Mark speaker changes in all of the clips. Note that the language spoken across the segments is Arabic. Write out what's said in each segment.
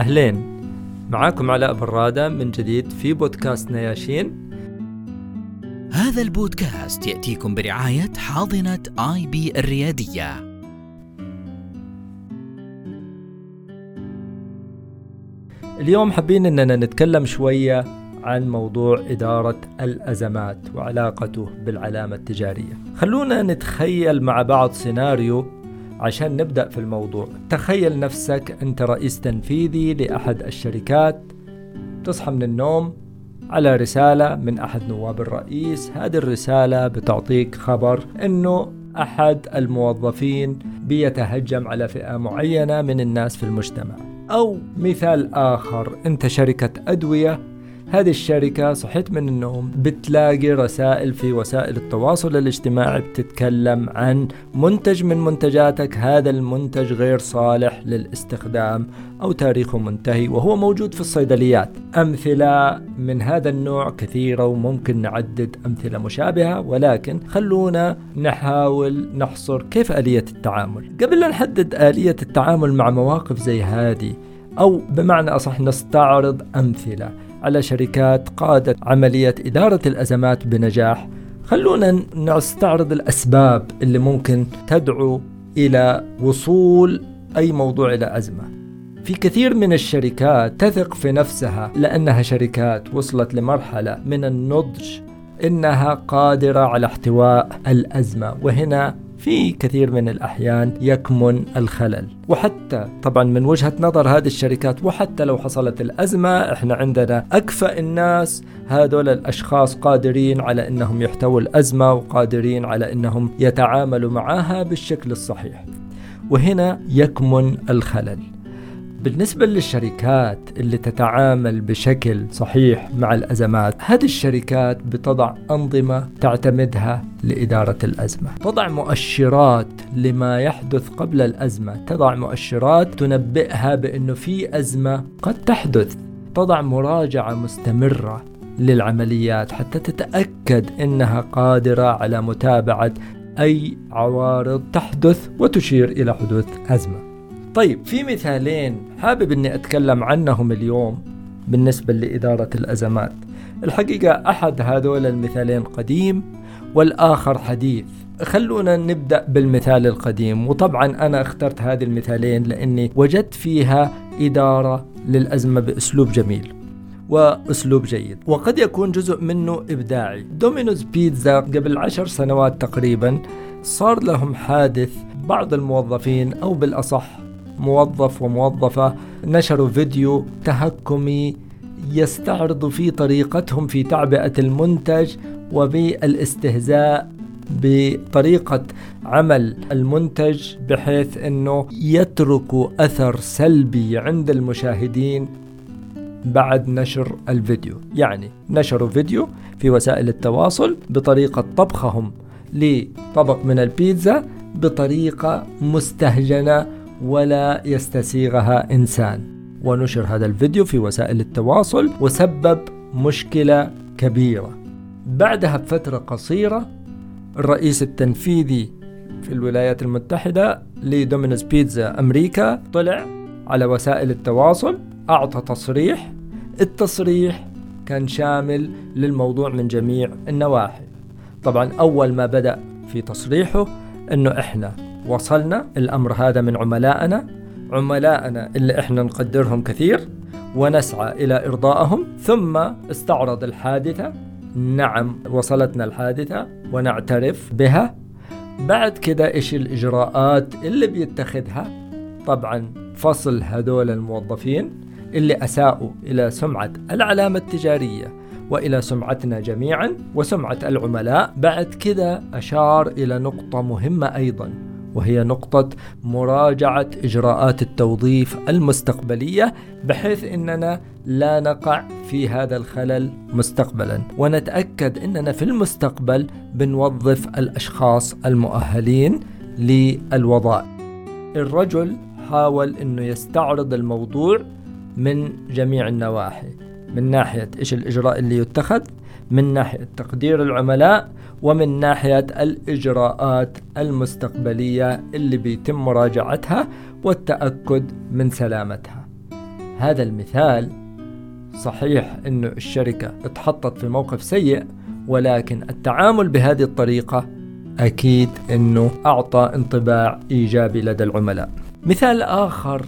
Speaker 1: أهلين. معاكم علاء برادة من جديد في بودكاست نياشين.
Speaker 2: هذا البودكاست يأتيكم برعاية حاضنة IP الريادية.
Speaker 1: اليوم حابين أننا نتكلم شوية عن موضوع إدارة الأزمات وعلاقته بالعلامة التجارية. خلونا نتخيل مع بعض سيناريو عشان نبدأ في الموضوع. تخيل نفسك أنت رئيس تنفيذي لأحد الشركات. تصحى من النوم على رسالة من أحد نواب الرئيس. هذه الرسالة بتعطيك خبر أنه أحد الموظفين بيتهجم على فئة معينة من الناس في المجتمع. أو مثال آخر أنت شركة أدوية هذه الشركة صحيت من النوم بتلاقي رسائل في وسائل التواصل الاجتماعي بتتكلم عن منتج من منتجاتك هذا المنتج غير صالح للاستخدام أو تاريخه منتهي وهو موجود في الصيدليات. أمثلة من هذا النوع كثيرة وممكن نعدد أمثلة مشابهة ولكن خلونا نحاول نحصر كيف آلية التعامل. قبل لا نحدد آلية التعامل مع مواقف زي هذه أو بمعنى أصح نستعرض أمثلة على شركات قادت عملية إدارة الأزمات بنجاح. خلونا نستعرض الأسباب اللي ممكن تدعو إلى وصول أي موضوع إلى أزمة. في كثير من الشركات تثق في نفسها لأنها شركات وصلت لمرحلة من النضج إنها قادرة على احتواء الأزمة. وهنا في كثير من الأحيان يكمن الخلل. وحتى طبعا من وجهة نظر هذه الشركات وحتى لو حصلت الأزمة إحنا عندنا أكفأ الناس. هذول الأشخاص قادرين على أنهم يحتووا الأزمة وقادرين على أنهم يتعاملوا معها بالشكل الصحيح. وهنا يكمن الخلل. بالنسبة للشركات اللي تتعامل بشكل صحيح مع الأزمات هذه الشركات بتضع أنظمة تعتمدها لإدارة الأزمة. تضع مؤشرات لما يحدث قبل الأزمة. تضع مؤشرات تنبئها بأنه في أزمة قد تحدث. تضع مراجعة مستمرة للعمليات حتى تتأكد أنها قادرة على متابعة أي عوارض تحدث وتشير إلى حدوث أزمة. طيب في مثالين حابب إني أتكلم عنهم اليوم بالنسبة لإدارة الأزمات. الحقيقة أحد هذول المثالين قديم والآخر حديث. خلونا نبدأ بالمثال القديم وطبعا أنا اخترت هذه المثالين لأني وجدت فيها إدارة للأزمة بأسلوب جميل وأسلوب جيد وقد يكون جزء منه إبداعي. دومينوز بيتزا قبل عشر سنوات تقريبا صار لهم حادث بعض الموظفين أو بالأصح موظف وموظفة نشروا فيديو تهكمي يستعرض في طريقتهم في تعبئة المنتج وبالاستهزاء بطريقة عمل المنتج بحيث إنه يترك أثر سلبي عند المشاهدين بعد نشر الفيديو. يعني نشروا فيديو في وسائل التواصل بطريقة طبخهم لطبق من البيتزا بطريقة مستهجنة ولا يستسيغها إنسان. ونشر هذا الفيديو في وسائل التواصل وسبب مشكلة كبيرة. بعدها بفترة قصيرة الرئيس التنفيذي في الولايات المتحدة لدومينوز بيتزا أمريكا طلع على وسائل التواصل أعطى تصريح. التصريح كان شامل للموضوع من جميع النواحي. طبعا أول ما بدأ في تصريحه أنه إحنا وصلنا الأمر هذا من عملائنا عملائنا اللي إحنا نقدرهم كثير ونسعى إلى إرضائهم ثم استعرض الحادثة. نعم وصلتنا الحادثة ونعترف بها. بعد كده إيش الإجراءات اللي بيتخذها؟ طبعا فصل هذول الموظفين اللي أساءوا إلى سمعة العلامة التجارية وإلى سمعتنا جميعا وسمعة العملاء. بعد كذا أشار إلى نقطة مهمة أيضا. وهي نقطة مراجعة إجراءات التوظيف المستقبلية بحيث أننا لا نقع في هذا الخلل مستقبلا. ونتأكد أننا في المستقبل بنوظف الأشخاص المؤهلين للوظائف. الرجل حاول أنه يستعرض الموضوع من جميع النواحي. من ناحية إيش الإجراء اللي يتخذ؟ من ناحية تقدير العملاء ومن ناحية الإجراءات المستقبلية اللي بيتم مراجعتها والتأكد من سلامتها. هذا المثال صحيح أن الشركة اتحطت في موقف سيء ولكن التعامل بهذه الطريقة أكيد أنه أعطى انطباع إيجابي لدى العملاء. مثال آخر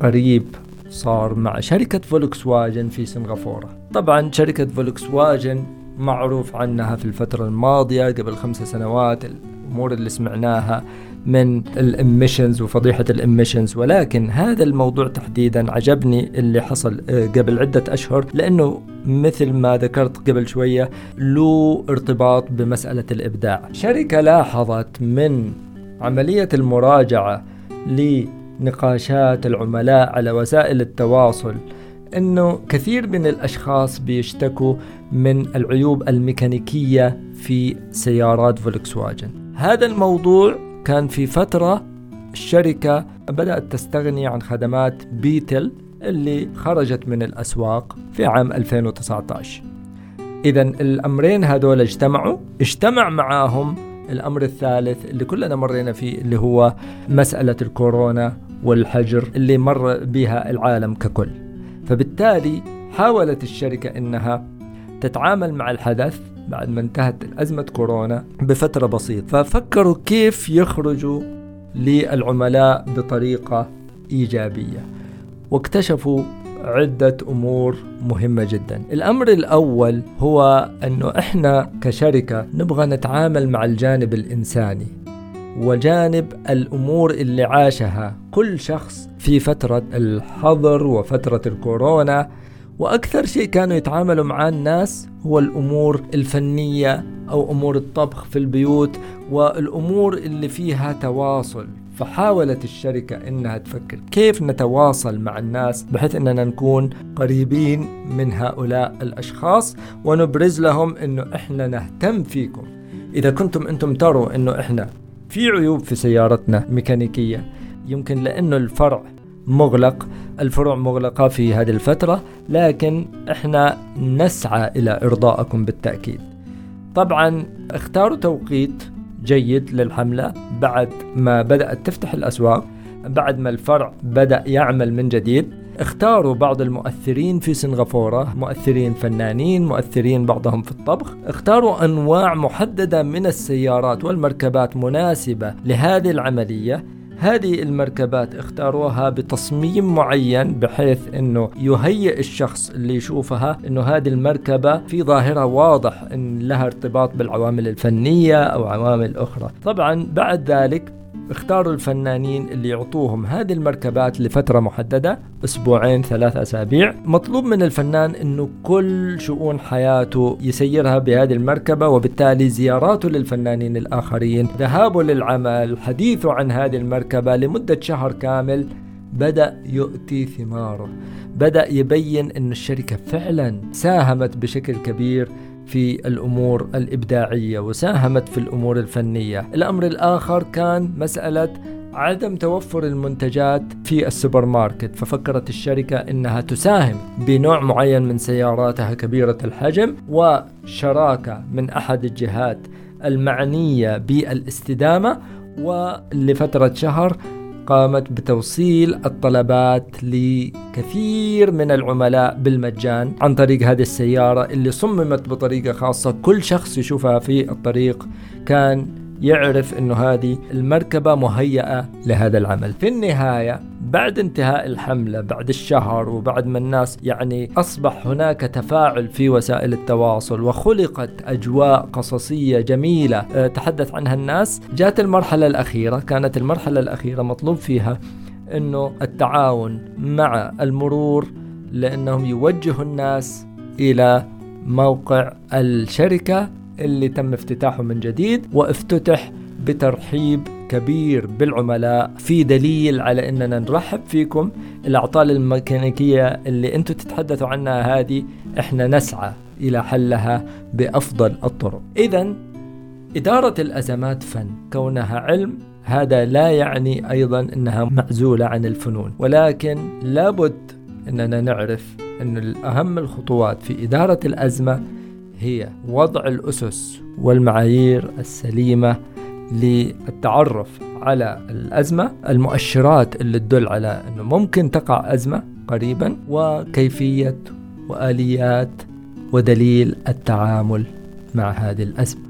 Speaker 1: قريب صار مع شركة فولكس واجن في سنغافورة. طبعا شركة فولكس واجن معروف عنها في الفترة الماضية قبل خمس سنوات الأمور اللي سمعناها من ال emissions وفضيحة ال emissions ولكن هذا الموضوع تحديدا عجبني اللي حصل آه، قبل عدة أشهر لأنه مثل ما ذكرت قبل شوية له ارتباط بمسألة الإبداع. شركة لاحظت من عملية المراجعة لنقاشات العملاء على وسائل التواصل إنه كثير من الأشخاص بيشتكوا من العيوب الميكانيكية في سيارات فولكس واجن هذا الموضوع كان في فترة الشركة بدأت تستغني عن خدمات بيتل اللي خرجت من الأسواق في عام 2019 اذا الأمرين هذول اجتمعوا اجتمع معاهم الأمر الثالث اللي كلنا مرينا فيه اللي هو مسألة الكورونا والحجر اللي مر بها العالم ككل. فبالتالي حاولت الشركة إنها تتعامل مع الحدث بعد ما انتهت أزمة كورونا بفترة بسيطة. ففكروا كيف يخرجوا للعملاء بطريقة إيجابية. واكتشفوا عدة أمور مهمة جدا. الأمر الأول هو أنه إحنا كشركة نبغى نتعامل مع الجانب الإنساني. وجانب الأمور اللي عاشها كل شخص في فترة الحظر وفترة الكورونا. وأكثر شيء كانوا يتعاملوا مع الناس هو الأمور الفنية أو أمور الطبخ في البيوت والأمور اللي فيها تواصل. فحاولت الشركة إنها تفكر كيف نتواصل مع الناس بحيث إننا نكون قريبين من هؤلاء الأشخاص ونبرز لهم إنه إحنا نهتم فيكم. إذا كنتم أنتم تروا إنه إحنا في عيوب في سيارتنا ميكانيكية. يمكن لأنه الفرع مغلق الفروع مغلقة في هذه الفترة لكن إحنا نسعى إلى إرضائكم بالتأكيد. طبعا اختاروا توقيت جيد للحملة بعد ما بدأت تفتح الأسواق بعد ما الفرع بدأ يعمل من جديد. اختاروا بعض المؤثرين في سنغافورة مؤثرين فنانين مؤثرين بعضهم في الطبخ. اختاروا أنواع محددة من السيارات والمركبات مناسبة لهذه العملية. هذه المركبات اختاروها بتصميم معين بحيث إنه يهيئ الشخص اللي يشوفها إنه هذه المركبة في ظاهرة واضح إن لها ارتباط بالعوامل الفنية أو عوامل أخرى. طبعا بعد ذلك اختاروا الفنانين اللي يعطوهم هذه المركبات لفترة محددة أسبوعين ثلاث أسابيع. مطلوب من الفنان أنه كل شؤون حياته يسيرها بهذه المركبة وبالتالي زياراته للفنانين الآخرين ذهابه للعمل حديثه عن هذه المركبة لمدة شهر كامل بدأ يؤتي ثماره. بدأ يبين أن الشركة فعلا ساهمت بشكل كبير في الأمور الإبداعية وساهمت في الأمور الفنية. الأمر الآخر كان مسألة عدم توفر المنتجات في السوبر ماركت ففكرت الشركة إنها تساهم بنوع معين من سياراتها كبيرة الحجم وشراكة من أحد الجهات المعنية بالاستدامة ولفترة شهر قامت بتوصيل الطلبات لكثير من العملاء بالمجان عن طريق هذه السيارة اللي صممت بطريقة خاصة. كل شخص يشوفها في الطريق كان يعرف إنه هذه المركبة مهيئة لهذا العمل. في النهاية بعد انتهاء الحملة بعد الشهر وبعد ما الناس يعني أصبح هناك تفاعل في وسائل التواصل وخلقت أجواء قصصية جميلة آه، تحدث عنها الناس جاءت المرحلة الأخيرة. كانت المرحلة الأخيرة مطلوب فيها أنه التعاون مع المرور لأنهم يوجهوا الناس إلى موقع الشركة اللي تم افتتاحه من جديد وافتتح بترحيب كبير بالعملاء في دليل على إننا نرحب فيكم. الأعطال الميكانيكية اللي أنتم تتحدثوا عنها هذه إحنا نسعى إلى حلها بأفضل الطرق. اذا إدارة الأزمات فن كونها علم هذا لا يعني أيضا إنها معزولة عن الفنون. ولكن لابد إننا نعرف إن اهم الخطوات في إدارة الأزمة هي وضع الأسس والمعايير السليمة للتعرف على الأزمة، المؤشرات اللي تدل على إنه ممكن تقع أزمة قريبا وكيفية وآليات ودليل التعامل مع هذه الأزمة.